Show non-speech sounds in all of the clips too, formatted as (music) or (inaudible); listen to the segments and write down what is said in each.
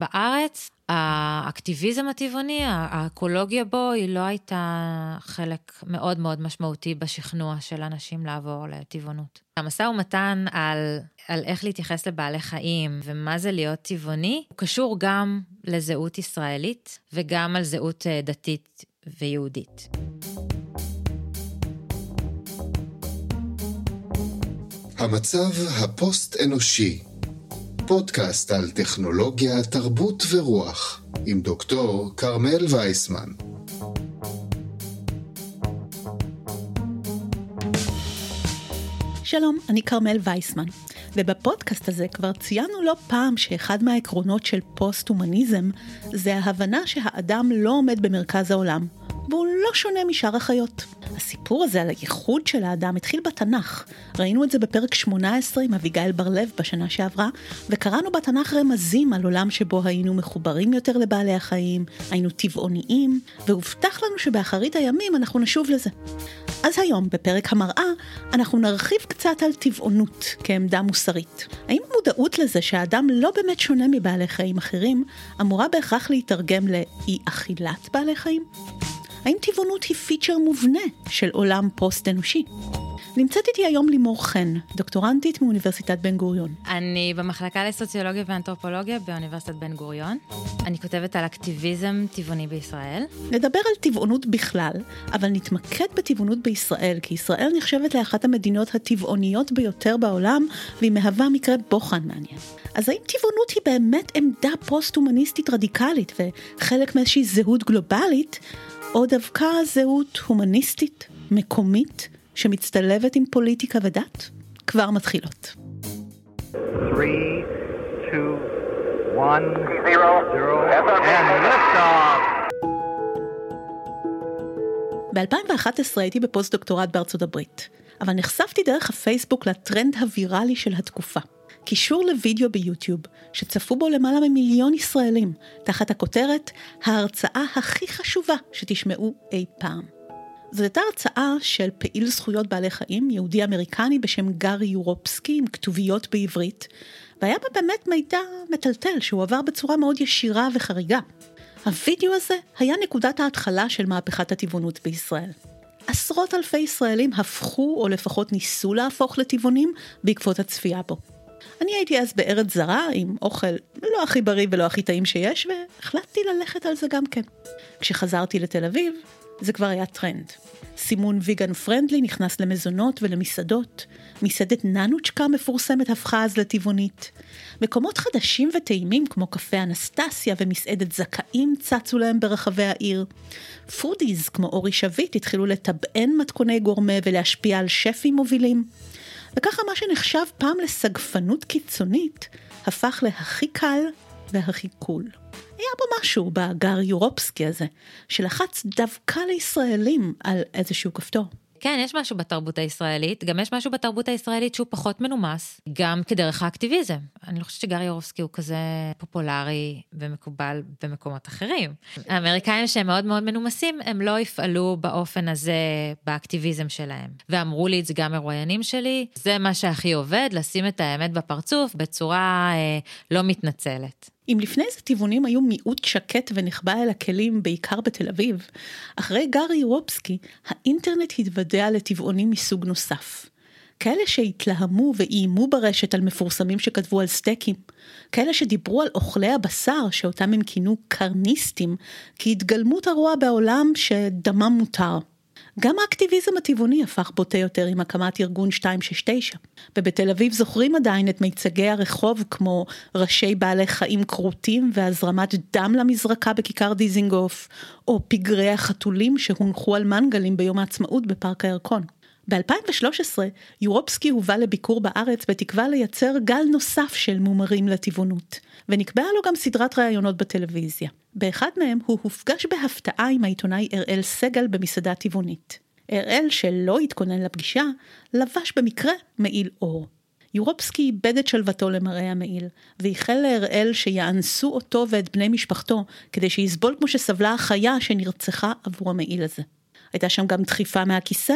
בארץ, האקטיביזם הטבעוני, האקולוגיה בו, היא לא הייתה חלק מאוד מאוד משמעותי בשכנוע של אנשים לעבור לטבעונות. המשא ומתן על, על איך להתייחס לבעלי חיים ומה זה להיות טבעוני, הוא קשור גם לזהות ישראלית וגם על זהות אה, דתית ויהודית. המצב הפוסט-אנושי פודקאסט על טכנולוגיה, תרבות ורוח, עם דוקטור כרמל וייסמן. שלום, אני כרמל וייסמן, ובפודקאסט הזה כבר ציינו לא פעם שאחד מהעקרונות של פוסט-הומניזם זה ההבנה שהאדם לא עומד במרכז העולם, והוא לא שונה משאר החיות. הסיפור הזה על הייחוד של האדם התחיל בתנ"ך. ראינו את זה בפרק 18 עם אביגיל בר-לב בשנה שעברה, וקראנו בתנ"ך רמזים על עולם שבו היינו מחוברים יותר לבעלי החיים, היינו טבעוניים, והובטח לנו שבאחרית הימים אנחנו נשוב לזה. אז היום, בפרק המראה, אנחנו נרחיב קצת על טבעונות כעמדה מוסרית. האם המודעות לזה שהאדם לא באמת שונה מבעלי חיים אחרים, אמורה בהכרח להתרגם לאי אכילת בעלי חיים? האם טבעונות היא פיצ'ר מובנה של עולם פוסט-אנושי? נמצאת איתי היום לימור חן, דוקטורנטית מאוניברסיטת בן גוריון. אני במחלקה לסוציולוגיה ואנתרופולוגיה באוניברסיטת בן גוריון. אני כותבת על אקטיביזם טבעוני בישראל. נדבר על טבעונות בכלל, אבל נתמקד בטבעונות בישראל, כי ישראל נחשבת לאחת המדינות הטבעוניות ביותר בעולם, והיא מהווה מקרה בוחן מעניין. אז האם טבעונות היא באמת עמדה פוסט-הומניסטית רדיקלית וחלק מאיזושהי זהות גלובלית, או דווקא זהות הומניסטית, מקומית, שמצטלבת עם פוליטיקה ודת? כבר מתחילות. ב-2011 הייתי בפוסט-דוקטורט בארצות הברית, אבל נחשפתי דרך הפייסבוק לטרנד הוויראלי של התקופה. קישור לוידאו ביוטיוב, שצפו בו למעלה ממיליון ישראלים, תחת הכותרת ההרצאה הכי חשובה שתשמעו אי פעם. זאת הייתה הרצאה של פעיל זכויות בעלי חיים, יהודי אמריקני בשם גארי יורופסקי, עם כתוביות בעברית, והיה בה באמת מידע מטלטל שהועבר בצורה מאוד ישירה וחריגה. הווידאו הזה היה נקודת ההתחלה של מהפכת הטבעונות בישראל. עשרות אלפי ישראלים הפכו, או לפחות ניסו להפוך לטבעונים, בעקבות הצפייה בו. אני הייתי אז בארץ זרה עם אוכל לא הכי בריא ולא הכי טעים שיש, והחלטתי ללכת על זה גם כן. כשחזרתי לתל אביב, זה כבר היה טרנד. סימון Vegan Friendly נכנס למזונות ולמסעדות, מסעדת ננוצ'קה מפורסמת הפכה אז לטבעונית. מקומות חדשים וטעימים כמו קפה אנסטסיה ומסעדת זכאים צצו להם ברחבי העיר. foodies כמו אורי שביט התחילו לטבען מתכוני גורמה ולהשפיע על שפים מובילים. וככה מה שנחשב פעם לסגפנות קיצונית, הפך להכי קל והכי קול. היה בו משהו בגר יורופסקי הזה, שלחץ דווקא לישראלים על איזשהו כפתור. כן, יש משהו בתרבות הישראלית, גם יש משהו בתרבות הישראלית שהוא פחות מנומס, גם כדרך האקטיביזם. אני לא חושבת שגרי יורובסקי הוא כזה פופולרי ומקובל במקומות אחרים. האמריקאים שהם מאוד מאוד מנומסים, הם לא יפעלו באופן הזה באקטיביזם שלהם. ואמרו לי את זה גם מרואיינים שלי, זה מה שהכי עובד, לשים את האמת בפרצוף בצורה אה, לא מתנצלת. אם לפני זה טבעונים היו מיעוט שקט ונחבא אל הכלים, בעיקר בתל אביב, אחרי גארי וופסקי, האינטרנט התוודע לטבעונים מסוג נוסף. כאלה שהתלהמו ואיימו ברשת על מפורסמים שכתבו על סטייקים, כאלה שדיברו על אוכלי הבשר שאותם הם כינו קרניסטים, כהתגלמות הרוע בעולם שדמם מותר. גם האקטיביזם הטבעוני הפך בוטה יותר עם הקמת ארגון 269. ובתל אביב זוכרים עדיין את מיצגי הרחוב כמו ראשי בעלי חיים כרותים והזרמת דם למזרקה בכיכר דיזינגוף, או פגרי החתולים שהונחו על מנגלים ביום העצמאות בפארק הירקון. ב-2013 יורופסקי הובא לביקור בארץ בתקווה לייצר גל נוסף של מומרים לטבעונות, ונקבעה לו גם סדרת ראיונות בטלוויזיה. באחד מהם הוא הופגש בהפתעה עם העיתונאי אראל סגל במסעדה טבעונית. אראל, שלא התכונן לפגישה, לבש במקרה מעיל אור. יורופסקי איבד את שלוותו למראה המעיל, וייחל להראל שיאנסו אותו ואת בני משפחתו, כדי שיסבול כמו שסבלה החיה שנרצחה עבור המעיל הזה. הייתה שם גם דחיפה מהכיסא,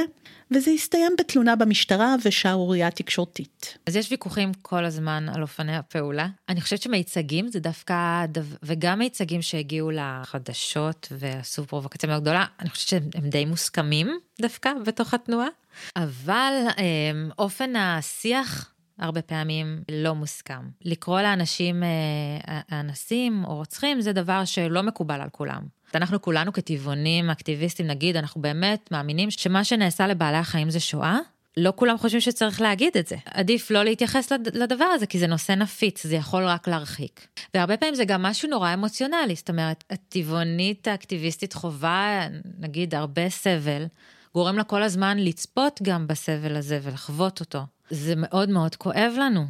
וזה הסתיים בתלונה במשטרה ושערורייה תקשורתית. אז יש ויכוחים כל הזמן על אופני הפעולה. אני חושבת שמיצגים זה דווקא, וגם מיצגים שהגיעו לחדשות ועשו פרובוקציה מאוד גדולה, אני חושבת שהם די מוסכמים דווקא בתוך התנועה. אבל אמ, אופן השיח הרבה פעמים לא מוסכם. לקרוא לאנשים אה, אנסים או רוצחים זה דבר שלא מקובל על כולם. אנחנו כולנו כטבעונים, אקטיביסטים, נגיד, אנחנו באמת מאמינים שמה שנעשה לבעלי החיים זה שואה. לא כולם חושבים שצריך להגיד את זה. עדיף לא להתייחס לדבר הזה, כי זה נושא נפיץ, זה יכול רק להרחיק. והרבה פעמים זה גם משהו נורא אמוציונלי, זאת אומרת, הטבעונית האקטיביסטית חווה, נגיד, הרבה סבל, גורם לה כל הזמן לצפות גם בסבל הזה ולחוות אותו. זה מאוד מאוד כואב לנו.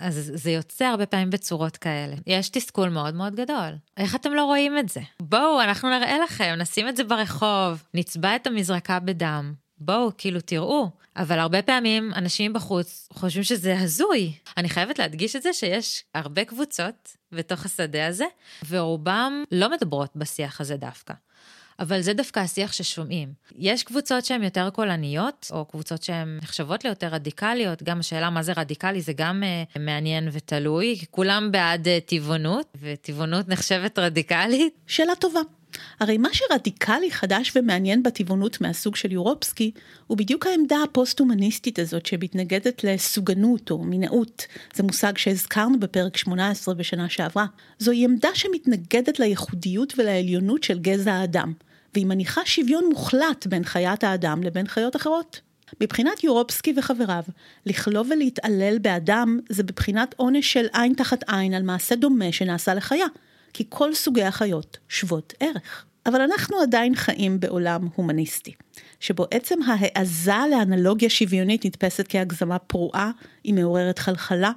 אז זה יוצא הרבה פעמים בצורות כאלה. יש תסכול מאוד מאוד גדול. איך אתם לא רואים את זה? בואו, אנחנו נראה לכם, נשים את זה ברחוב, נצבע את המזרקה בדם. בואו, כאילו, תראו. אבל הרבה פעמים אנשים בחוץ חושבים שזה הזוי. אני חייבת להדגיש את זה שיש הרבה קבוצות בתוך השדה הזה, ורובם לא מדברות בשיח הזה דווקא. אבל זה דווקא השיח ששומעים. יש קבוצות שהן יותר קולניות, או קבוצות שהן נחשבות ליותר רדיקליות, גם השאלה מה זה רדיקלי זה גם uh, מעניין ותלוי, כולם בעד uh, טבעונות, וטבעונות נחשבת רדיקלית. שאלה טובה. הרי מה שרדיקלי חדש ומעניין בטבעונות מהסוג של יורופסקי, הוא בדיוק העמדה הפוסט-הומניסטית הזאת שמתנגדת לסוגנות או מינאות. זה מושג שהזכרנו בפרק 18 בשנה שעברה. זוהי עמדה שמתנגדת לייחודיות ולעליונות של גזע האדם. והיא מניחה שוויון מוחלט בין חיית האדם לבין חיות אחרות. מבחינת יורופסקי וחבריו, לכלוא ולהתעלל באדם זה בבחינת עונש של עין תחת עין על מעשה דומה שנעשה לחיה, כי כל סוגי החיות שוות ערך. אבל אנחנו עדיין חיים בעולם הומניסטי, שבו עצם ההעזה לאנלוגיה שוויונית נתפסת כהגזמה פרועה, היא מעוררת חלחלה,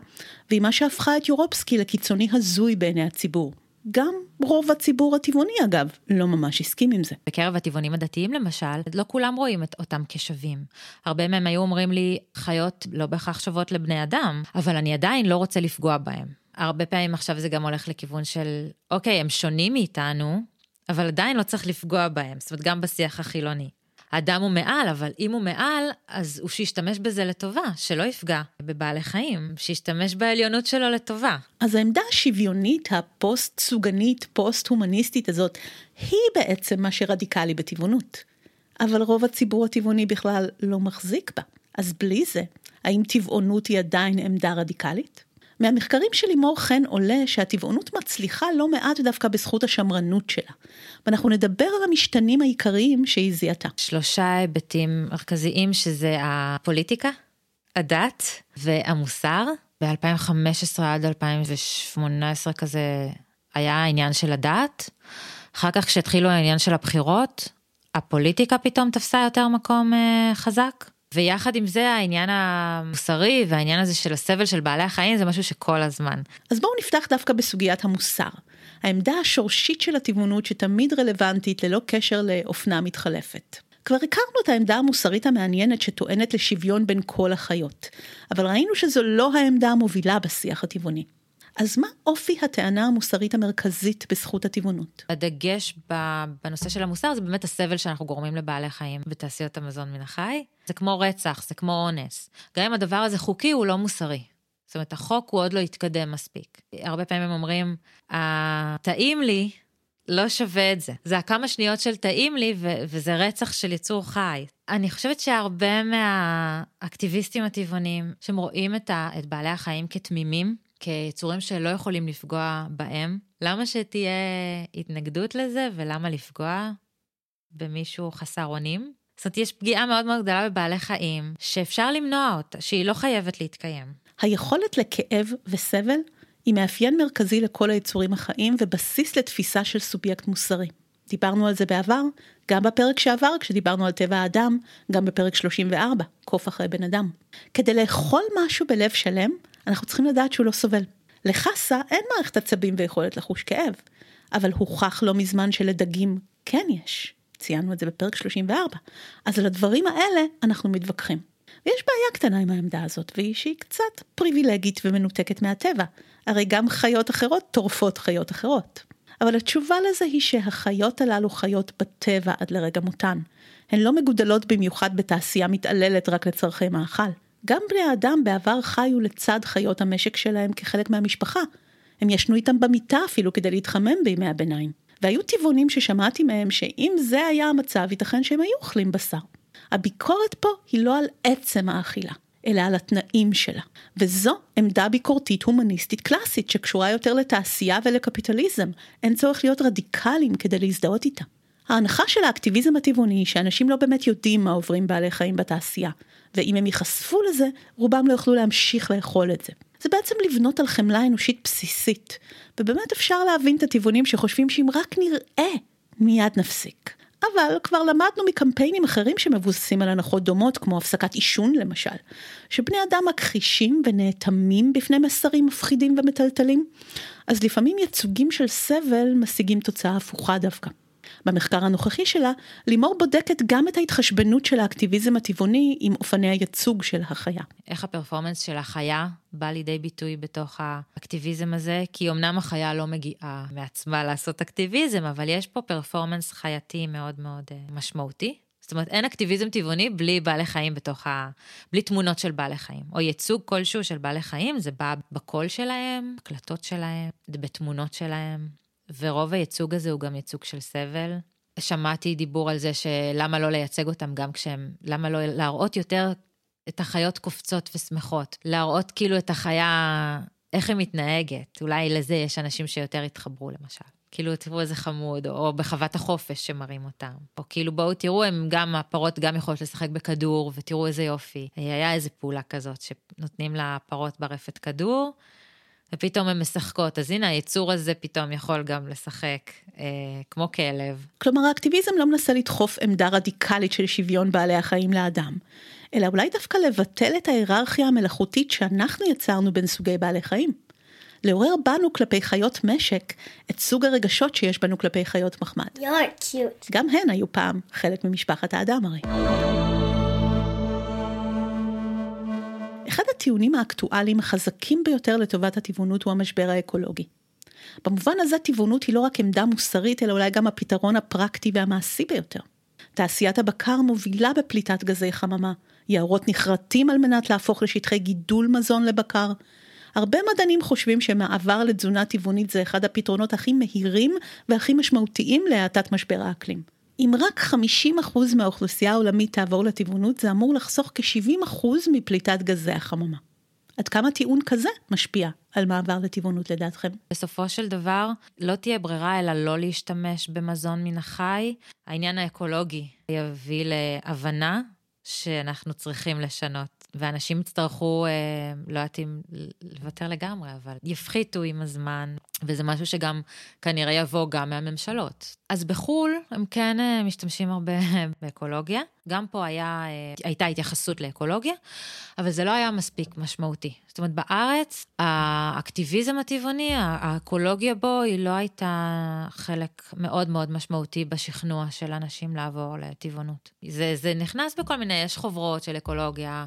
והיא מה שהפכה את יורופסקי לקיצוני הזוי בעיני הציבור. גם רוב הציבור הטבעוני אגב לא ממש הסכים עם זה. בקרב הטבעונים הדתיים למשל, לא כולם רואים את אותם כשווים. הרבה מהם היו אומרים לי, חיות לא בהכרח שוות לבני אדם, אבל אני עדיין לא רוצה לפגוע בהם. הרבה פעמים עכשיו זה גם הולך לכיוון של, אוקיי, הם שונים מאיתנו, אבל עדיין לא צריך לפגוע בהם, זאת אומרת, גם בשיח החילוני. האדם הוא מעל, אבל אם הוא מעל, אז הוא שישתמש בזה לטובה, שלא יפגע בבעלי חיים, שישתמש בעליונות שלו לטובה. אז העמדה השוויונית, הפוסט-סוגנית, פוסט-הומניסטית הזאת, היא בעצם מה שרדיקלי בטבעונות. אבל רוב הציבור הטבעוני בכלל לא מחזיק בה. אז בלי זה, האם טבעונות היא עדיין עמדה רדיקלית? מהמחקרים של לימור חן עולה שהטבעונות מצליחה לא מעט דווקא בזכות השמרנות שלה. ואנחנו נדבר על המשתנים העיקריים שהיא זיהתה. שלושה היבטים מרכזיים שזה הפוליטיקה, הדת והמוסר. ב-2015 עד 2018 כזה היה העניין של הדת. אחר כך כשהתחילו העניין של הבחירות, הפוליטיקה פתאום תפסה יותר מקום אה, חזק. ויחד עם זה העניין המוסרי והעניין הזה של הסבל של בעלי החיים זה משהו שכל הזמן. אז בואו נפתח דווקא בסוגיית המוסר. העמדה השורשית של הטבעונות שתמיד רלוונטית ללא קשר לאופנה מתחלפת. כבר הכרנו את העמדה המוסרית המעניינת שטוענת לשוויון בין כל החיות, אבל ראינו שזו לא העמדה המובילה בשיח הטבעוני. אז מה אופי הטענה המוסרית המרכזית בזכות הטבעונות? הדגש בנושא של המוסר זה באמת הסבל שאנחנו גורמים לבעלי חיים בתעשיות המזון מן החי. זה כמו רצח, זה כמו אונס. גם אם הדבר הזה חוקי, הוא לא מוסרי. זאת אומרת, החוק הוא עוד לא התקדם מספיק. הרבה פעמים הם אומרים, הטעים לי לא שווה את זה. זה הכמה שניות של טעים לי, ו- וזה רצח של יצור חי. אני חושבת שהרבה מהאקטיביסטים הטבעונים, שהם רואים את, ה- את בעלי החיים כתמימים, כיצורים שלא יכולים לפגוע בהם, למה שתהיה התנגדות לזה ולמה לפגוע במישהו חסר אונים? זאת אומרת, יש פגיעה מאוד מאוד גדולה בבעלי חיים, שאפשר למנוע אותה, שהיא לא חייבת להתקיים. היכולת לכאב וסבל היא מאפיין מרכזי לכל היצורים החיים ובסיס לתפיסה של סובייקט מוסרי. דיברנו על זה בעבר, גם בפרק שעבר כשדיברנו על טבע האדם, גם בפרק 34, קוף אחרי בן אדם. כדי לאכול משהו בלב שלם, אנחנו צריכים לדעת שהוא לא סובל. לחסה אין מערכת עצבים ויכולת לחוש כאב, אבל הוכח לא מזמן שלדגים כן יש. ציינו את זה בפרק 34. אז על הדברים האלה אנחנו מתווכחים. ויש בעיה קטנה עם העמדה הזאת, והיא שהיא קצת פריבילגית ומנותקת מהטבע. הרי גם חיות אחרות טורפות חיות אחרות. אבל התשובה לזה היא שהחיות הללו חיות בטבע עד לרגע מותן. הן לא מגודלות במיוחד בתעשייה מתעללת רק לצורכי מאכל. גם בני האדם בעבר חיו לצד חיות המשק שלהם כחלק מהמשפחה. הם ישנו איתם במיטה אפילו כדי להתחמם בימי הביניים. והיו טבעונים ששמעתי מהם שאם זה היה המצב, ייתכן שהם היו אוכלים בשר. הביקורת פה היא לא על עצם האכילה, אלא על התנאים שלה. וזו עמדה ביקורתית הומניסטית קלאסית שקשורה יותר לתעשייה ולקפיטליזם. אין צורך להיות רדיקליים כדי להזדהות איתה. ההנחה של האקטיביזם הטבעוני שאנשים לא באמת יודעים מה עוברים בעלי חיים בתעשייה, ואם הם ייחשפו לזה, רובם לא יוכלו להמשיך לאכול את זה. זה בעצם לבנות על חמלה אנושית בסיסית, ובאמת אפשר להבין את הטבעונים שחושבים שאם רק נראה, מיד נפסיק. אבל כבר למדנו מקמפיינים אחרים שמבוססים על הנחות דומות, כמו הפסקת עישון למשל, שבני אדם מכחישים ונאטמים בפני מסרים מפחידים ומטלטלים, אז לפעמים ייצוגים של סבל משיגים תוצאה הפוכה דווקא. במחקר הנוכחי שלה, לימור בודקת גם את ההתחשבנות של האקטיביזם הטבעוני עם אופני הייצוג של החיה. איך הפרפורמנס של החיה בא לידי ביטוי בתוך האקטיביזם הזה? כי אמנם החיה לא מגיעה מעצמה לעשות אקטיביזם, אבל יש פה פרפורמנס חייתי מאוד מאוד אה, משמעותי. זאת אומרת, אין אקטיביזם טבעוני בלי בעלי חיים בתוך ה... בלי תמונות של בעלי חיים, או ייצוג כלשהו של בעלי חיים, זה בא בקול שלהם, הקלטות שלהם, בתמונות שלהם. ורוב הייצוג הזה הוא גם ייצוג של סבל. שמעתי דיבור על זה שלמה לא לייצג אותם גם כשהם, למה לא להראות יותר את החיות קופצות ושמחות, להראות כאילו את החיה, איך היא מתנהגת. אולי לזה יש אנשים שיותר יתחברו למשל. כאילו, תראו איזה חמוד, או בחוות החופש שמראים אותם. או כאילו, בואו תראו, הם גם, הפרות גם יכולות לשחק בכדור, ותראו איזה יופי. היה איזה פעולה כזאת, שנותנים לפרות ברפת כדור, ופתאום הן משחקות. אז הנה, היצור הזה פתאום יכול גם לשחק אה, כמו כלב. כלומר, האקטיביזם לא מנסה לדחוף עמדה רדיקלית של שוויון בעלי החיים לאדם, אלא אולי דווקא לבטל את ההיררכיה המלאכותית שאנחנו יצרנו בין סוגי בעלי חיים. לעורר בנו כלפי חיות משק את סוג הרגשות שיש בנו כלפי חיות מחמד. גם הן היו פעם חלק ממשפחת האדם הרי. אחד הטיעונים האקטואליים החזקים ביותר לטובת הטבעונות הוא המשבר האקולוגי. במובן הזה טבעונות היא לא רק עמדה מוסרית, אלא אולי גם הפתרון הפרקטי והמעשי ביותר. תעשיית הבקר מובילה בפליטת גזי חממה, יערות נכרתים על מנת להפוך לשטחי גידול מזון לבקר. הרבה מדענים חושבים שמעבר לתזונה טבעונית זה אחד הפתרונות הכי מהירים והכי משמעותיים להאטת משבר האקלים. אם רק 50% מהאוכלוסייה העולמית תעבור לטבעונות, זה אמור לחסוך כ-70% מפליטת גזי החממה. עד כמה טיעון כזה משפיע על מעבר לטבעונות לדעתכם? בסופו של דבר, לא תהיה ברירה אלא לא להשתמש במזון מן החי. העניין האקולוגי יביא להבנה שאנחנו צריכים לשנות. ואנשים יצטרכו, אה, לא יודעת אם לוותר לגמרי, אבל יפחיתו עם הזמן, וזה משהו שגם כנראה יבוא גם מהממשלות. אז בחו"ל הם כן אה, משתמשים הרבה (laughs) באקולוגיה. גם פה היה, אה, הייתה התייחסות לאקולוגיה, אבל זה לא היה מספיק משמעותי. זאת אומרת, בארץ, האקטיביזם הטבעוני, האקולוגיה בו, היא לא הייתה חלק מאוד מאוד משמעותי בשכנוע של אנשים לעבור לטבעונות. זה, זה נכנס בכל מיני, יש חוברות של אקולוגיה.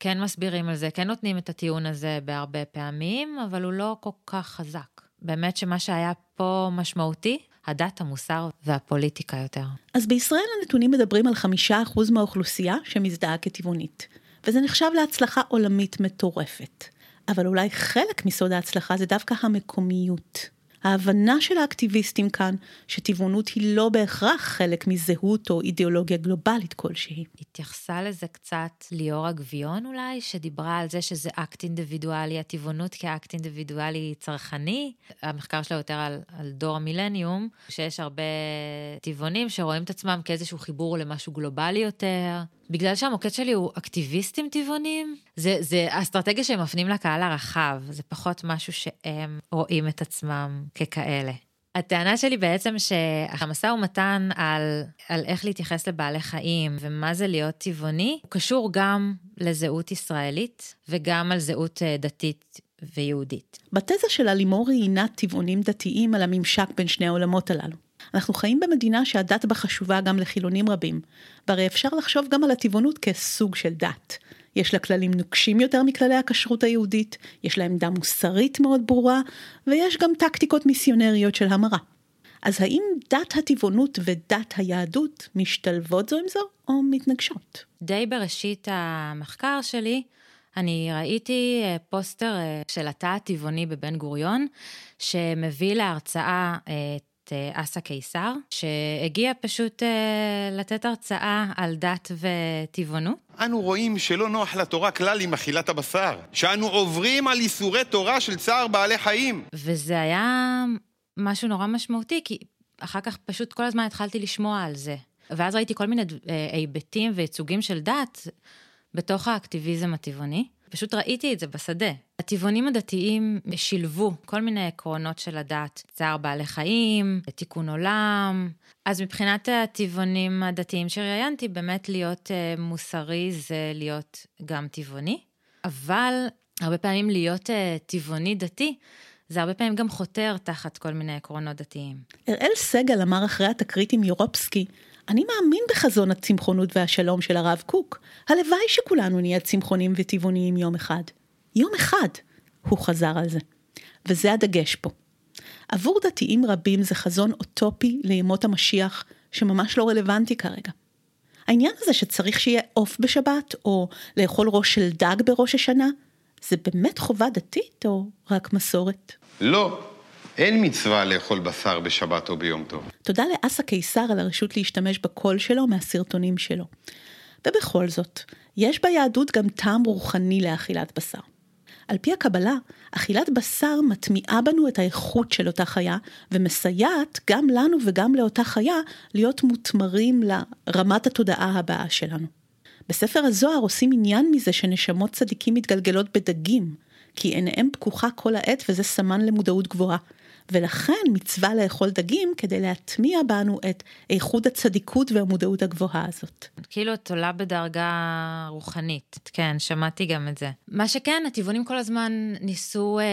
כן מסבירים על זה, כן נותנים את הטיעון הזה בהרבה פעמים, אבל הוא לא כל כך חזק. באמת שמה שהיה פה משמעותי, הדת, המוסר והפוליטיקה יותר. אז בישראל הנתונים מדברים על חמישה אחוז מהאוכלוסייה שמזדהה כטבעונית, וזה נחשב להצלחה עולמית מטורפת. אבל אולי חלק מסוד ההצלחה זה דווקא המקומיות. ההבנה של האקטיביסטים כאן, שטבעונות היא לא בהכרח חלק מזהות או אידיאולוגיה גלובלית כלשהי. התייחסה לזה קצת ליאור הגביון אולי, שדיברה על זה שזה אקט אינדיבידואלי, הטבעונות כאקט אינדיבידואלי צרכני. המחקר שלה יותר על, על דור המילניום, שיש הרבה טבעונים שרואים את עצמם כאיזשהו חיבור למשהו גלובלי יותר. בגלל שהמוקד שלי הוא אקטיביסטים טבעונים, זה, זה אסטרטגיה שהם מפנים לקהל הרחב, זה פחות משהו שהם רואים את עצמם ככאלה. הטענה שלי בעצם שהמשא ומתן על, על איך להתייחס לבעלי חיים ומה זה להיות טבעוני, הוא קשור גם לזהות ישראלית וגם על זהות אה, דתית ויהודית. בתזה שלה לימור ראיינה טבעונים דתיים על הממשק בין שני העולמות הללו. אנחנו חיים במדינה שהדת בה חשובה גם לחילונים רבים, והרי אפשר לחשוב גם על הטבעונות כסוג של דת. יש לה כללים נוקשים יותר מכללי הכשרות היהודית, יש לה עמדה מוסרית מאוד ברורה, ויש גם טקטיקות מיסיונריות של המרה. אז האם דת הטבעונות ודת היהדות משתלבות זו עם זו, או מתנגשות? די בראשית המחקר שלי, אני ראיתי אה, פוסטר אה, של התא הטבעוני בבן גוריון, שמביא להרצאה אה, את אסא קיסר, שהגיע פשוט לתת הרצאה על דת וטבעונות. אנו רואים שלא נוח לתורה כלל עם אכילת הבשר, שאנו עוברים על איסורי תורה של צער בעלי חיים. וזה היה משהו נורא משמעותי, כי אחר כך פשוט כל הזמן התחלתי לשמוע על זה. ואז ראיתי כל מיני היבטים וייצוגים של דת בתוך האקטיביזם הטבעוני. פשוט ראיתי את זה בשדה. הטבעונים הדתיים שילבו כל מיני עקרונות של הדת, צער בעלי חיים, תיקון עולם. אז מבחינת הטבעונים הדתיים שראיינתי, באמת להיות uh, מוסרי זה להיות גם טבעוני, אבל הרבה פעמים להיות uh, טבעוני דתי, זה הרבה פעמים גם חותר תחת כל מיני עקרונות דתיים. אראל סגל אמר אחרי התקרית עם יורופסקי, אני מאמין בחזון הצמחונות והשלום של הרב קוק. הלוואי שכולנו נהיה צמחונים וטבעוניים יום אחד. יום אחד, הוא חזר על זה. וזה הדגש פה. עבור דתיים רבים זה חזון אוטופי לימות המשיח, שממש לא רלוונטי כרגע. העניין הזה שצריך שיהיה עוף בשבת, או לאכול ראש של דג בראש השנה, זה באמת חובה דתית או רק מסורת? לא, אין מצווה לאכול בשר בשבת או ביום טוב. תודה לאסא קיסר על הרשות להשתמש בקול שלו מהסרטונים שלו. ובכל זאת, יש ביהדות גם טעם רוחני לאכילת בשר. על פי הקבלה, אכילת בשר מטמיעה בנו את האיכות של אותה חיה, ומסייעת גם לנו וגם לאותה חיה להיות מותמרים לרמת התודעה הבאה שלנו. בספר הזוהר עושים עניין מזה שנשמות צדיקים מתגלגלות בדגים, כי עיניהם פקוחה כל העת וזה סמן למודעות גבוהה. ולכן מצווה לאכול דגים כדי להטמיע בנו את איכות הצדיקות והמודעות הגבוהה הזאת. כאילו את עולה בדרגה רוחנית, כן, שמעתי גם את זה. מה שכן, הטבעונים כל הזמן ניסו אה,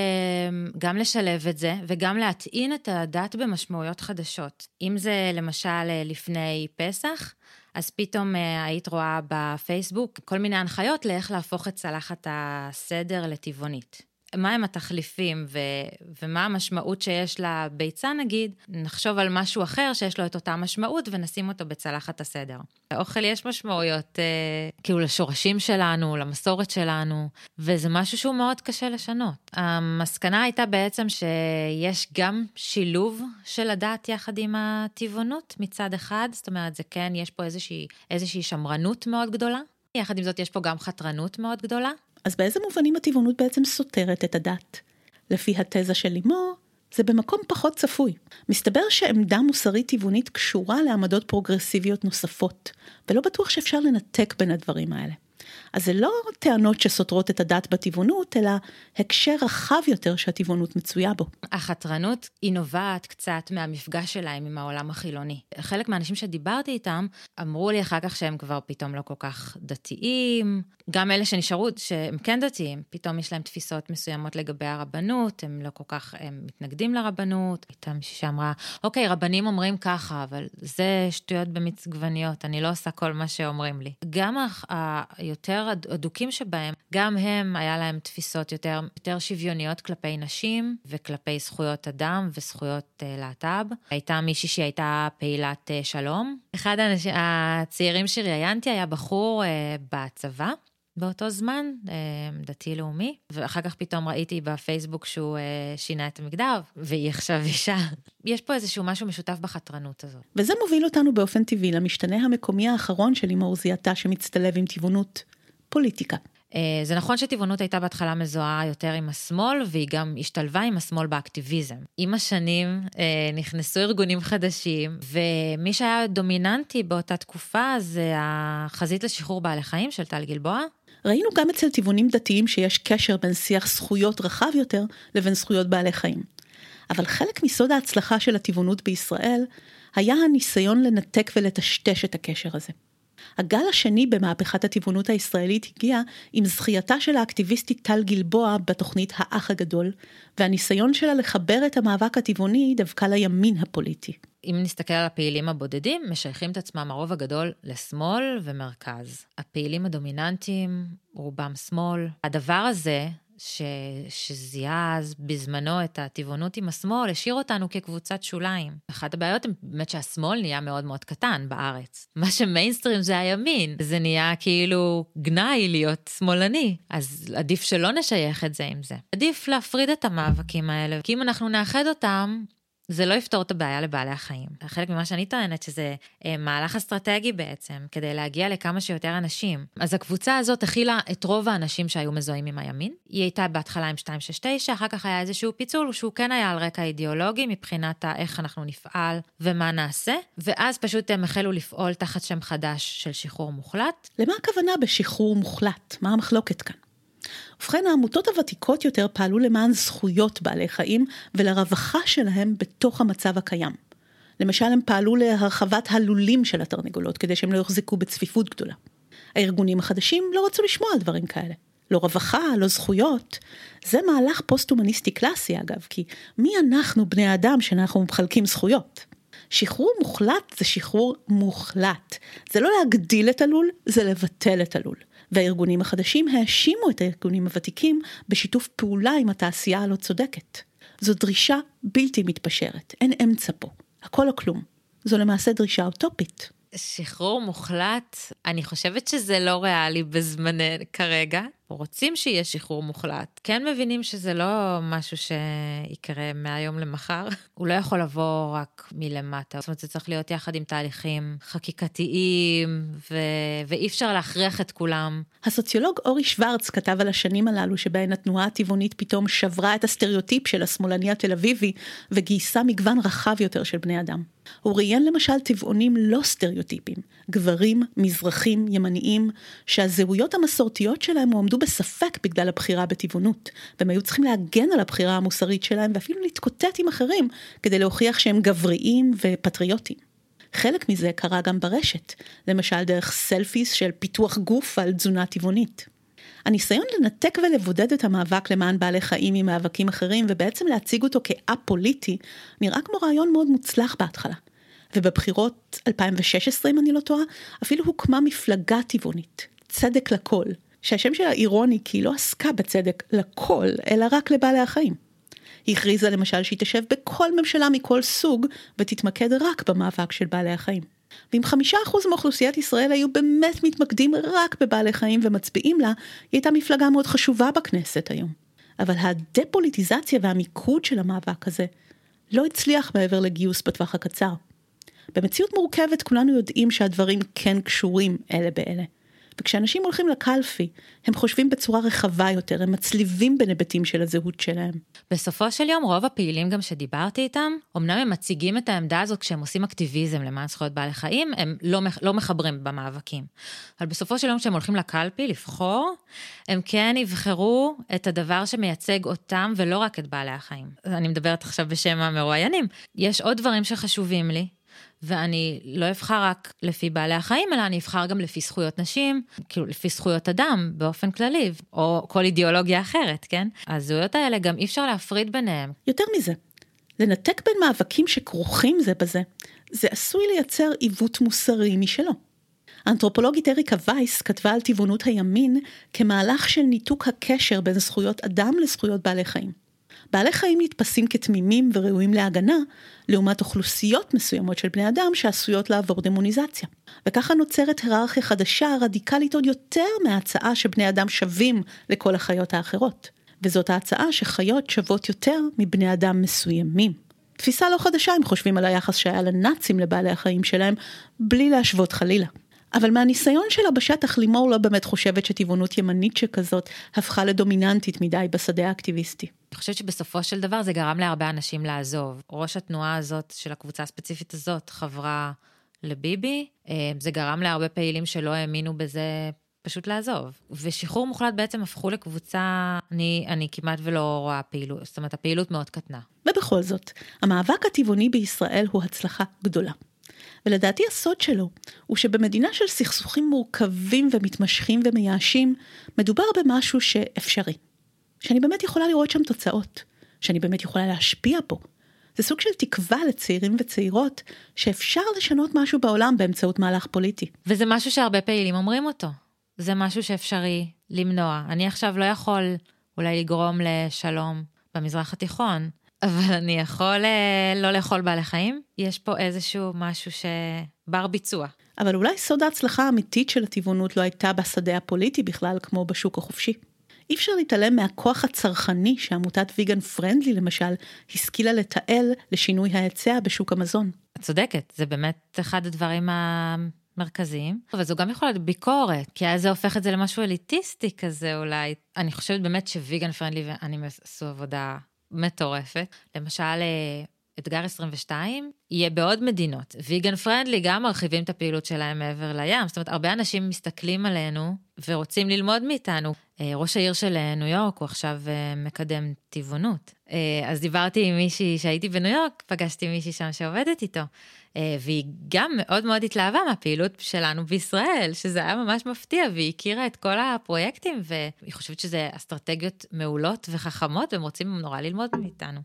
גם לשלב את זה וגם להטעין את הדת במשמעויות חדשות. אם זה למשל אה, לפני פסח, אז פתאום אה, היית רואה בפייסבוק כל מיני הנחיות לאיך להפוך את צלחת הסדר לטבעונית. מהם התחליפים ו, ומה המשמעות שיש לביצה נגיד, נחשוב על משהו אחר שיש לו את אותה משמעות ונשים אותו בצלחת הסדר. לאוכל יש משמעויות אה, כאילו לשורשים שלנו, למסורת שלנו, וזה משהו שהוא מאוד קשה לשנות. המסקנה הייתה בעצם שיש גם שילוב של הדת יחד עם הטבעונות מצד אחד, זאת אומרת זה כן, יש פה איזושהי, איזושהי שמרנות מאוד גדולה. יחד עם זאת יש פה גם חתרנות מאוד גדולה. אז באיזה מובנים הטבעונות בעצם סותרת את הדת? לפי התזה של לימור, זה במקום פחות צפוי. מסתבר שעמדה מוסרית טבעונית קשורה לעמדות פרוגרסיביות נוספות, ולא בטוח שאפשר לנתק בין הדברים האלה. אז זה לא טענות שסותרות את הדת בטבעונות, אלא הקשר רחב יותר שהטבעונות מצויה בו. החתרנות היא נובעת קצת מהמפגש שלהם עם העולם החילוני. חלק מהאנשים שדיברתי איתם אמרו לי אחר כך שהם כבר פתאום לא כל כך דתיים, גם אלה שנשארו, שהם כן דתיים, פתאום יש להם תפיסות מסוימות לגבי הרבנות, הם לא כל כך, הם מתנגדים לרבנות. הייתה מישהי שאמרה, אוקיי, רבנים אומרים ככה, אבל זה שטויות במיץ גווניות, אני לא עושה כל מה שאומרים לי. גם היותר הדוקים שבהם, גם הם, היה להם תפיסות יותר, יותר שוויוניות כלפי נשים וכלפי זכויות אדם וזכויות uh, להט"ב. הייתה מישהי שהייתה פעילת uh, שלום. אחד האנשים, הצעירים שראיינתי היה בחור uh, בצבא. באותו זמן, דתי-לאומי, ואחר כך פתאום ראיתי בפייסבוק שהוא שינה את המגדר, והיא עכשיו אישה. יש פה איזשהו משהו משותף בחתרנות הזאת. וזה מוביל אותנו באופן טבעי למשתנה המקומי האחרון של לימור זיעתה שמצטלב עם טבעונות, פוליטיקה. זה נכון שטבעונות הייתה בהתחלה מזוהה יותר עם השמאל, והיא גם השתלבה עם השמאל באקטיביזם. עם השנים נכנסו ארגונים חדשים, ומי שהיה דומיננטי באותה תקופה זה החזית לשחרור בעלי חיים של טל גלבוע, ראינו גם אצל טבעונים דתיים שיש קשר בין שיח זכויות רחב יותר לבין זכויות בעלי חיים. אבל חלק מסוד ההצלחה של הטבעונות בישראל היה הניסיון לנתק ולטשטש את הקשר הזה. הגל השני במהפכת הטבעונות הישראלית הגיע עם זכייתה של האקטיביסטית טל גלבוע בתוכנית האח הגדול, והניסיון שלה לחבר את המאבק הטבעוני דווקא לימין הפוליטי. אם נסתכל על הפעילים הבודדים, משייכים את עצמם הרוב הגדול לשמאל ומרכז. הפעילים הדומיננטיים, רובם שמאל. הדבר הזה, ש... שזיהה אז בזמנו את הטבעונות עם השמאל, השאיר אותנו כקבוצת שוליים. אחת הבעיות היא באמת שהשמאל נהיה מאוד מאוד קטן בארץ. מה שמיינסטרים זה הימין, זה נהיה כאילו גנאי להיות שמאלני, אז עדיף שלא נשייך את זה עם זה. עדיף להפריד את המאבקים האלה, כי אם אנחנו נאחד אותם, זה לא יפתור את הבעיה לבעלי החיים. חלק ממה שאני טוענת שזה אה, מהלך אסטרטגי בעצם, כדי להגיע לכמה שיותר אנשים. אז הקבוצה הזאת הכילה את רוב האנשים שהיו מזוהים עם הימין. היא הייתה בהתחלה עם 269, אחר כך היה איזשהו פיצול שהוא כן היה על רקע אידיאולוגי מבחינת איך אנחנו נפעל ומה נעשה, ואז פשוט הם החלו לפעול תחת שם חדש של שחרור מוחלט. למה הכוונה בשחרור מוחלט? מה המחלוקת כאן? ובכן, העמותות הוותיקות יותר פעלו למען זכויות בעלי חיים ולרווחה שלהם בתוך המצב הקיים. למשל, הם פעלו להרחבת הלולים של התרנגולות כדי שהם לא יוחזקו בצפיפות גדולה. הארגונים החדשים לא רצו לשמוע על דברים כאלה. לא רווחה, לא זכויות. זה מהלך פוסט-הומניסטי קלאסי אגב, כי מי אנחנו בני האדם שאנחנו מחלקים זכויות? שחרור מוחלט זה שחרור מוחלט. זה לא להגדיל את הלול, זה לבטל את הלול. והארגונים החדשים האשימו את הארגונים הוותיקים בשיתוף פעולה עם התעשייה הלא צודקת. זו דרישה בלתי מתפשרת, אין אמצע פה, הכל או כלום. זו למעשה דרישה אוטופית. שחרור מוחלט, אני חושבת שזה לא ריאלי בזמני כרגע. רוצים שיהיה שחרור מוחלט. כן מבינים שזה לא משהו שיקרה מהיום למחר. (laughs) הוא לא יכול לבוא רק מלמטה. זאת אומרת, זה צריך להיות יחד עם תהליכים חקיקתיים, ו... ואי אפשר להכריח את כולם. הסוציולוג אורי שוורץ כתב על השנים הללו שבהן התנועה הטבעונית פתאום שברה את הסטריאוטיפ של השמאלני התל אביבי וגייסה מגוון רחב יותר של בני אדם. הוא ראיין למשל טבעונים לא סטריאוטיפיים, גברים, מזרחים, ימניים, שהזהויות המסורתיות שלהם הועמדו בספק בגלל הבחירה בטבעונות, והם היו צריכים להגן על הבחירה המוסרית שלהם ואפילו להתקוטט עם אחרים כדי להוכיח שהם גבריים ופטריוטים. חלק מזה קרה גם ברשת, למשל דרך סלפיס של פיתוח גוף על תזונה טבעונית. הניסיון לנתק ולבודד את המאבק למען בעלי חיים ממאבקים אחרים ובעצם להציג אותו כא-פוליטי, נראה כמו רעיון מאוד מוצלח בהתחלה. ובבחירות 2016, אם אני לא טועה, אפילו הוקמה מפלגה טבעונית, צדק לכל, שהשם שלה אירוני כי היא לא עסקה בצדק לכל, אלא רק לבעלי החיים. היא הכריזה למשל שהיא תשב בכל ממשלה מכל סוג ותתמקד רק במאבק של בעלי החיים. ואם חמישה אחוז מאוכלוסיית ישראל היו באמת מתמקדים רק בבעלי חיים ומצביעים לה, היא הייתה מפלגה מאוד חשובה בכנסת היום. אבל הדפוליטיזציה והמיקוד של המאבק הזה לא הצליח מעבר לגיוס בטווח הקצר. במציאות מורכבת כולנו יודעים שהדברים כן קשורים אלה באלה. וכשאנשים הולכים לקלפי, הם חושבים בצורה רחבה יותר, הם מצליבים בין היבטים של הזהות שלהם. בסופו של יום, רוב הפעילים גם שדיברתי איתם, אמנם הם מציגים את העמדה הזאת כשהם עושים אקטיביזם למען זכויות בעלי חיים, הם לא, לא מחברים במאבקים. אבל בסופו של יום, כשהם הולכים לקלפי לבחור, הם כן יבחרו את הדבר שמייצג אותם ולא רק את בעלי החיים. אני מדברת עכשיו בשם המרואיינים. יש עוד דברים שחשובים לי, ואני לא אבחר רק לפי בעלי החיים, אלא אני אבחר גם לפי זכויות נשים, כאילו לפי זכויות אדם באופן כללי, או כל אידיאולוגיה אחרת, כן? הזהויות האלה גם אי אפשר להפריד ביניהם. יותר מזה, לנתק בין מאבקים שכרוכים זה בזה, זה עשוי לייצר עיוות מוסרי משלו. האנתרופולוגית אריקה וייס כתבה על טבעונות הימין כמהלך של ניתוק הקשר בין זכויות אדם לזכויות בעלי חיים. בעלי חיים נתפסים כתמימים וראויים להגנה, לעומת אוכלוסיות מסוימות של בני אדם שעשויות לעבור דמוניזציה. וככה נוצרת היררכיה חדשה, רדיקלית עוד יותר מההצעה שבני אדם שווים לכל החיות האחרות. וזאת ההצעה שחיות שוות יותר מבני אדם מסוימים. תפיסה לא חדשה אם חושבים על היחס שהיה לנאצים לבעלי החיים שלהם, בלי להשוות חלילה. אבל מהניסיון שלה בשטח לימור לא באמת חושבת שטבעונות ימנית שכזאת הפכה לדומיננטית מדי בשדה האקטיביסטי. אני חושבת שבסופו של דבר זה גרם להרבה אנשים לעזוב. ראש התנועה הזאת של הקבוצה הספציפית הזאת חברה לביבי, אה, זה גרם להרבה פעילים שלא האמינו בזה פשוט לעזוב. ושחרור מוחלט בעצם הפכו לקבוצה, אני, אני כמעט ולא רואה פעילות, זאת אומרת הפעילות מאוד קטנה. ובכל זאת, המאבק הטבעוני בישראל הוא הצלחה גדולה. ולדעתי הסוד שלו הוא שבמדינה של סכסוכים מורכבים ומתמשכים ומייאשים, מדובר במשהו שאפשרי. שאני באמת יכולה לראות שם תוצאות, שאני באמת יכולה להשפיע בו. זה סוג של תקווה לצעירים וצעירות שאפשר לשנות משהו בעולם באמצעות מהלך פוליטי. וזה משהו שהרבה פעילים אומרים אותו. זה משהו שאפשרי למנוע. אני עכשיו לא יכול אולי לגרום לשלום במזרח התיכון, אבל אני יכול אה, לא לאכול בעלי חיים. יש פה איזשהו משהו שבר ביצוע. אבל אולי סוד ההצלחה האמיתית של הטבעונות לא הייתה בשדה הפוליטי בכלל, כמו בשוק החופשי. אי אפשר להתעלם מהכוח הצרכני שעמותת ויגן פרנדלי למשל השכילה לתעל לשינוי ההיצע בשוק המזון. את צודקת, זה באמת אחד הדברים המרכזיים, אבל זו גם יכולה להיות ביקורת, כי אז זה הופך את זה למשהו אליטיסטי כזה אולי. אני חושבת באמת שוויגן פרנדלי ואני עשו עבודה מטורפת. למשל, אה, אתגר 22 יהיה בעוד מדינות. ויגן פרנדלי גם מרחיבים את הפעילות שלהם מעבר לים. זאת אומרת, הרבה אנשים מסתכלים עלינו ורוצים ללמוד מאיתנו. אה, ראש העיר של אה, ניו יורק הוא עכשיו מקדם טבעונות. אז דיברתי עם מישהי שהייתי בניו יורק, פגשתי מישהי שם שעובדת איתו, והיא גם מאוד מאוד התלהבה מהפעילות שלנו בישראל, שזה היה ממש מפתיע, והיא הכירה את כל הפרויקטים, והיא חושבת שזה אסטרטגיות מעולות וחכמות, והם רוצים נורא ללמוד מאיתנו.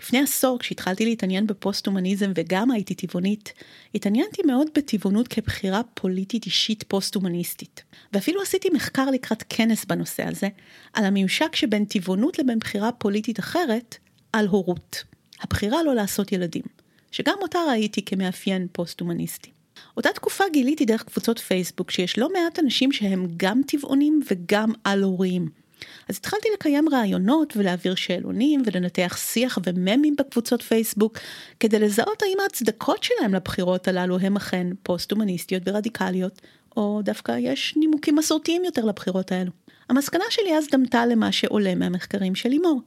לפני עשור, כשהתחלתי להתעניין בפוסט-הומניזם וגם הייתי טבעונית, התעניינתי מאוד בטבעונות כבחירה פוליטית אישית פוסט-הומניסטית. ואפילו עשיתי מחקר לקראת כנס בנושא הזה, על הממשק שבין טבעונות לבין בחירה פוליטית אחרת, על הורות. הבחירה לא לעשות ילדים, שגם אותה ראיתי כמאפיין פוסט-הומניסטי. אותה תקופה גיליתי דרך קבוצות פייסבוק שיש לא מעט אנשים שהם גם טבעונים וגם על-הוריים. אז התחלתי לקיים ראיונות ולהעביר שאלונים ולנתח שיח וממים בקבוצות פייסבוק כדי לזהות האם ההצדקות שלהם לבחירות הללו הם אכן פוסט-הומניסטיות ורדיקליות, או דווקא יש נימוקים מסורתיים יותר לבחירות האלו. המסקנה שלי אז דמתה למה שעולה מהמחקרים של לימור,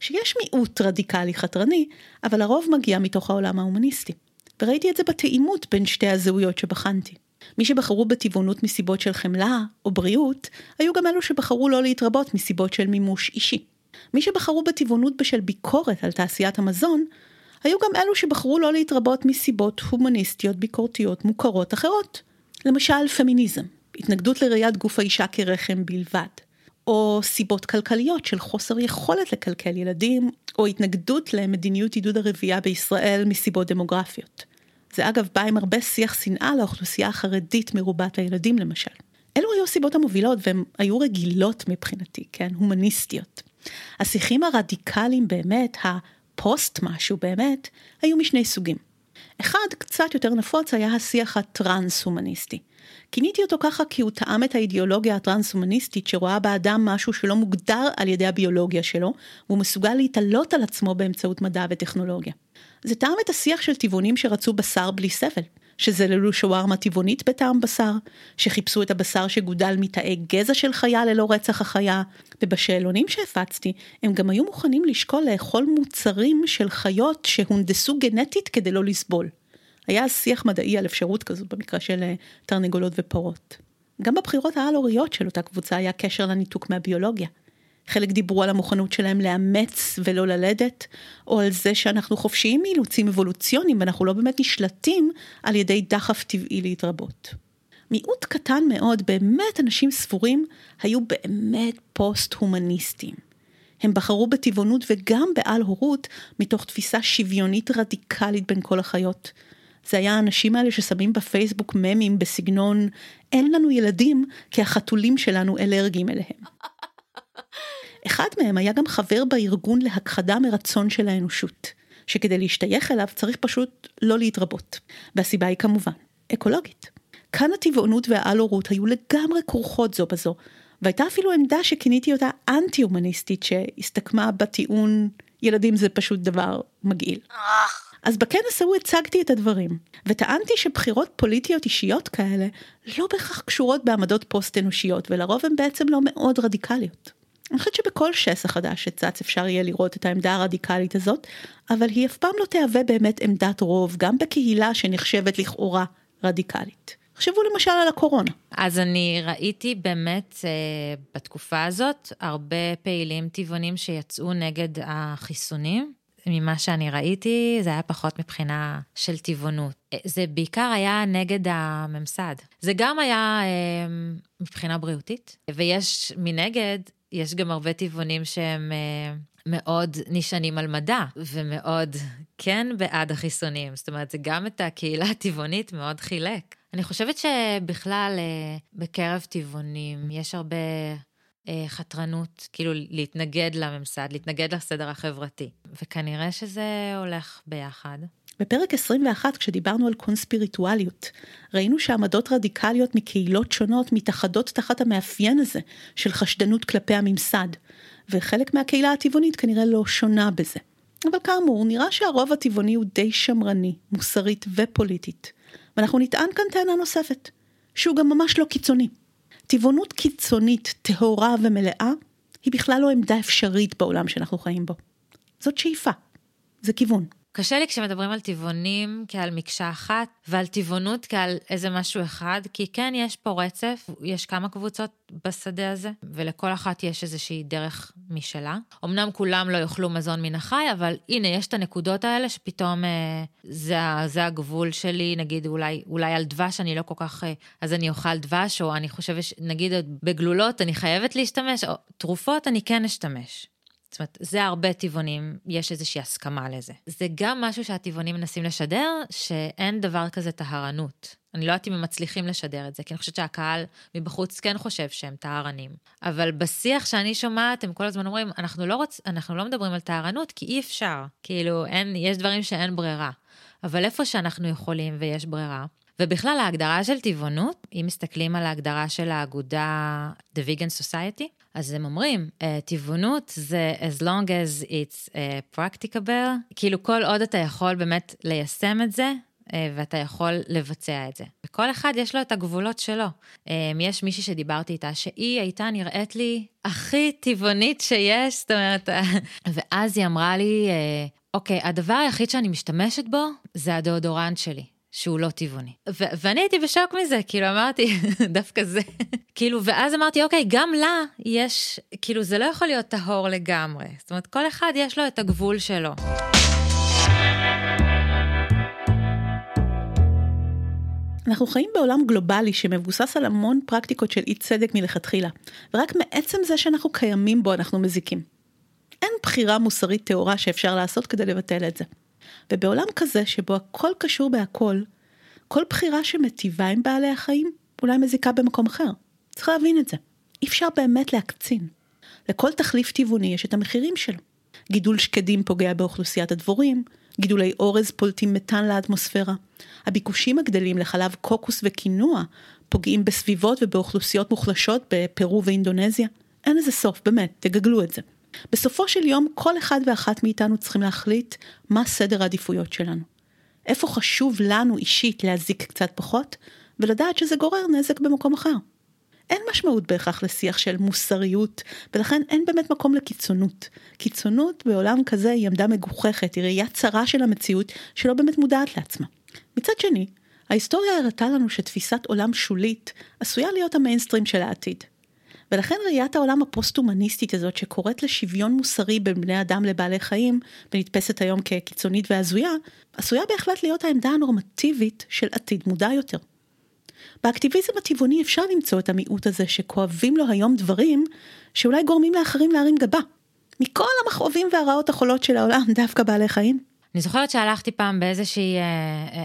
שיש מיעוט רדיקלי חתרני, אבל הרוב מגיע מתוך העולם ההומניסטי. וראיתי את זה בתאימות בין שתי הזהויות שבחנתי. מי שבחרו בטבעונות מסיבות של חמלה או בריאות, היו גם אלו שבחרו לא להתרבות מסיבות של מימוש אישי. מי שבחרו בטבעונות בשל ביקורת על תעשיית המזון, היו גם אלו שבחרו לא להתרבות מסיבות הומניסטיות ביקורתיות מוכרות אחרות. למשל פמיניזם, התנגדות לראיית גוף האישה כרחם בלבד. או סיבות כלכליות של חוסר יכולת לקלקל ילדים, או התנגדות למדיניות עידוד הרבייה בישראל מסיבות דמוגרפיות. זה אגב בא עם הרבה שיח שנאה לאוכלוסייה החרדית מרובת הילדים למשל. אלו היו הסיבות המובילות והן היו רגילות מבחינתי, כן, הומניסטיות. השיחים הרדיקליים באמת, הפוסט משהו באמת, היו משני סוגים. אחד, קצת יותר נפוץ, היה השיח הטרנס-הומניסטי. כיניתי אותו ככה כי הוא טעם את האידיאולוגיה הטרנס-הומניסטית שרואה באדם משהו שלא מוגדר על ידי הביולוגיה שלו, והוא מסוגל להתעלות על עצמו באמצעות מדע וטכנולוגיה. זה טעם את השיח של טבעונים שרצו בשר בלי סבל, שזללו שווארמה טבעונית בטעם בשר, שחיפשו את הבשר שגודל מתאי גזע של חיה ללא רצח החיה, ובשאלונים שהפצתי, הם גם היו מוכנים לשקול לאכול מוצרים של חיות שהונדסו גנטית כדי לא לסבול. היה שיח מדעי על אפשרות כזאת במקרה של אה, תרנגולות ופרות. גם בבחירות העל-הוריות של אותה קבוצה היה קשר לניתוק מהביולוגיה. חלק דיברו על המוכנות שלהם לאמץ ולא ללדת, או על זה שאנחנו חופשיים מאילוצים אבולוציוניים ואנחנו לא באמת נשלטים על ידי דחף טבעי להתרבות. מיעוט קטן מאוד, באמת אנשים ספורים, היו באמת פוסט-הומניסטים. הם בחרו בטבעונות וגם בעל הורות מתוך תפיסה שוויונית רדיקלית בין כל החיות. זה היה האנשים האלה ששמים בפייסבוק ממים בסגנון אין לנו ילדים כי החתולים שלנו אלרגיים אליהם. (laughs) אחד מהם היה גם חבר בארגון להכחדה מרצון של האנושות, שכדי להשתייך אליו צריך פשוט לא להתרבות. והסיבה היא כמובן אקולוגית. כאן הטבעונות והעל-הורות היו לגמרי כרוכות זו בזו, והייתה אפילו עמדה שכיניתי אותה אנטי-הומניסטית שהסתכמה בטיעון ילדים זה פשוט דבר מגעיל. אז בכנס ההוא הצגתי את הדברים, וטענתי שבחירות פוליטיות אישיות כאלה לא בהכרח קשורות בעמדות פוסט אנושיות, ולרוב הן בעצם לא מאוד רדיקליות. אני חושבת שבכל שסע חדש שצץ אפשר יהיה לראות את העמדה הרדיקלית הזאת, אבל היא אף פעם לא תהווה באמת עמדת רוב, גם בקהילה שנחשבת לכאורה רדיקלית. תחשבו למשל על הקורונה. אז אני ראיתי באמת אה, בתקופה הזאת הרבה פעילים טבעונים שיצאו נגד החיסונים. ממה שאני ראיתי, זה היה פחות מבחינה של טבעונות. זה בעיקר היה נגד הממסד. זה גם היה אה, מבחינה בריאותית, ויש מנגד, יש גם הרבה טבעונים שהם... אה, מאוד נשענים על מדע, ומאוד כן בעד החיסונים. זאת אומרת, זה גם את הקהילה הטבעונית מאוד חילק. אני חושבת שבכלל, אה, בקרב טבעונים יש הרבה אה, חתרנות, כאילו להתנגד לממסד, להתנגד לסדר החברתי. וכנראה שזה הולך ביחד. בפרק 21, כשדיברנו על קונספיריטואליות, ראינו שעמדות רדיקליות מקהילות שונות מתאחדות תחת המאפיין הזה של חשדנות כלפי הממסד, וחלק מהקהילה הטבעונית כנראה לא שונה בזה. אבל כאמור, נראה שהרוב הטבעוני הוא די שמרני, מוסרית ופוליטית. ואנחנו נטען כאן טענה נוספת, שהוא גם ממש לא קיצוני. טבעונות קיצונית, טהורה ומלאה, היא בכלל לא עמדה אפשרית בעולם שאנחנו חיים בו. זאת שאיפה, זה כיוון. קשה לי כשמדברים על טבעונים כעל מקשה אחת, ועל טבעונות כעל איזה משהו אחד, כי כן, יש פה רצף, יש כמה קבוצות בשדה הזה, ולכל אחת יש איזושהי דרך משלה. אמנם כולם לא יאכלו מזון מן החי, אבל הנה, יש את הנקודות האלה שפתאום אה, זה, זה הגבול שלי, נגיד אולי, אולי על דבש אני לא כל כך, אה, אז אני אוכל דבש, או אני חושבת, נגיד בגלולות אני חייבת להשתמש, או תרופות אני כן אשתמש. זאת אומרת, זה הרבה טבעונים, יש איזושהי הסכמה לזה. זה גם משהו שהטבעונים מנסים לשדר, שאין דבר כזה טהרנות. אני לא יודעת אם הם מצליחים לשדר את זה, כי אני חושבת שהקהל מבחוץ כן חושב שהם טהרנים. אבל בשיח שאני שומעת, הם כל הזמן אומרים, אנחנו לא, רוצ... אנחנו לא מדברים על טהרנות, כי אי אפשר. כאילו, אין, יש דברים שאין ברירה. אבל איפה שאנחנו יכולים ויש ברירה, ובכלל ההגדרה של טבעונות, אם מסתכלים על ההגדרה של האגודה The Vegan Society, אז הם אומרים, אה, טבעונות זה as long as it's uh, practicable, כאילו כל עוד אתה יכול באמת ליישם את זה, אה, ואתה יכול לבצע את זה. וכל אחד יש לו את הגבולות שלו. יש מישהי שדיברתי איתה, שהיא הייתה נראית לי הכי טבעונית שיש, זאת אומרת, ואז היא אמרה לי, אוקיי, הדבר היחיד שאני משתמשת בו זה הדאודורנט שלי. שהוא לא טבעוני. ו- ואני הייתי בשוק מזה, כאילו אמרתי, (laughs) דווקא זה. כאילו, ואז אמרתי, אוקיי, גם לה יש, כאילו, זה לא יכול להיות טהור לגמרי. זאת אומרת, כל אחד יש לו את הגבול שלו. אנחנו חיים בעולם גלובלי שמבוסס על המון פרקטיקות של אי צדק מלכתחילה, ורק מעצם זה שאנחנו קיימים בו אנחנו מזיקים. אין בחירה מוסרית טהורה שאפשר לעשות כדי לבטל את זה. ובעולם כזה שבו הכל קשור בהכל, כל בחירה שמטיבה עם בעלי החיים אולי מזיקה במקום אחר. צריך להבין את זה. אי אפשר באמת להקצין. לכל תחליף טבעוני יש את המחירים שלו. גידול שקדים פוגע באוכלוסיית הדבורים, גידולי אורז פולטים מתאן לאטמוספירה. הביקושים הגדלים לחלב קוקוס וקינוע פוגעים בסביבות ובאוכלוסיות מוחלשות בפרו ואינדונזיה. אין לזה סוף, באמת, תגגלו את זה. בסופו של יום כל אחד ואחת מאיתנו צריכים להחליט מה סדר העדיפויות שלנו. איפה חשוב לנו אישית להזיק קצת פחות, ולדעת שזה גורר נזק במקום אחר. אין משמעות בהכרח לשיח של מוסריות, ולכן אין באמת מקום לקיצונות. קיצונות בעולם כזה היא עמדה מגוחכת, היא ראייה צרה של המציאות שלא באמת מודעת לעצמה. מצד שני, ההיסטוריה הראתה לנו שתפיסת עולם שולית עשויה להיות המיינסטרים של העתיד. ולכן ראיית העולם הפוסט-הומניסטית הזאת שקוראת לשוויון מוסרי בין בני אדם לבעלי חיים, ונתפסת היום כקיצונית והזויה, עשויה בהחלט להיות העמדה הנורמטיבית של עתיד מודע יותר. באקטיביזם הטבעוני אפשר למצוא את המיעוט הזה שכואבים לו היום דברים שאולי גורמים לאחרים להרים גבה. מכל המכאובים והרעות החולות של העולם, דווקא בעלי חיים. אני זוכרת שהלכתי פעם באיזושהי, אה,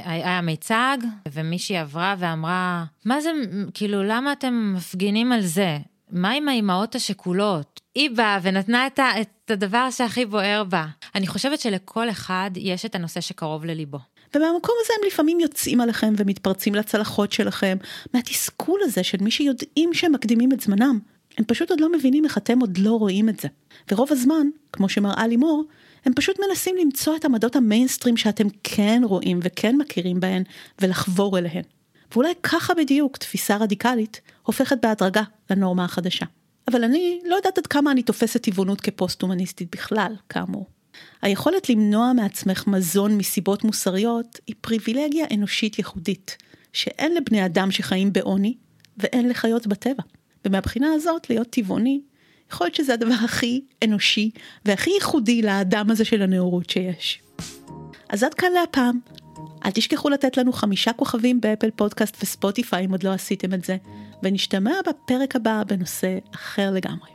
אה, היה מיצג, ומישהי עברה ואמרה, מה זה, כאילו, למה אתם מפגינים על זה? מה עם האימהות השכולות? היא באה ונתנה את, ה, את הדבר שהכי בוער בה. אני חושבת שלכל אחד יש את הנושא שקרוב לליבו. ומהמקום הזה הם לפעמים יוצאים עליכם ומתפרצים לצלחות שלכם, מהתסכול הזה של מי שיודעים שהם מקדימים את זמנם. הם פשוט עוד לא מבינים איך אתם עוד לא רואים את זה. ורוב הזמן, כמו שמראה לימור, הם פשוט מנסים למצוא את עמדות המיינסטרים שאתם כן רואים וכן מכירים בהן, ולחבור אליהן. ואולי ככה בדיוק תפיסה רדיקלית הופכת בהדרגה לנורמה החדשה. אבל אני לא יודעת עד כמה אני תופסת טבעונות כפוסט-הומניסטית בכלל, כאמור. היכולת למנוע מעצמך מזון מסיבות מוסריות היא פריבילגיה אנושית ייחודית, שאין לבני אדם שחיים בעוני ואין לחיות בטבע. ומהבחינה הזאת להיות טבעוני יכול להיות שזה הדבר הכי אנושי והכי ייחודי לאדם הזה של הנאורות שיש. אז עד כאן להפעם. אל תשכחו לתת לנו חמישה כוכבים באפל פודקאסט וספוטיפיי אם עוד לא עשיתם את זה, ונשתמע בפרק הבא בנושא אחר לגמרי.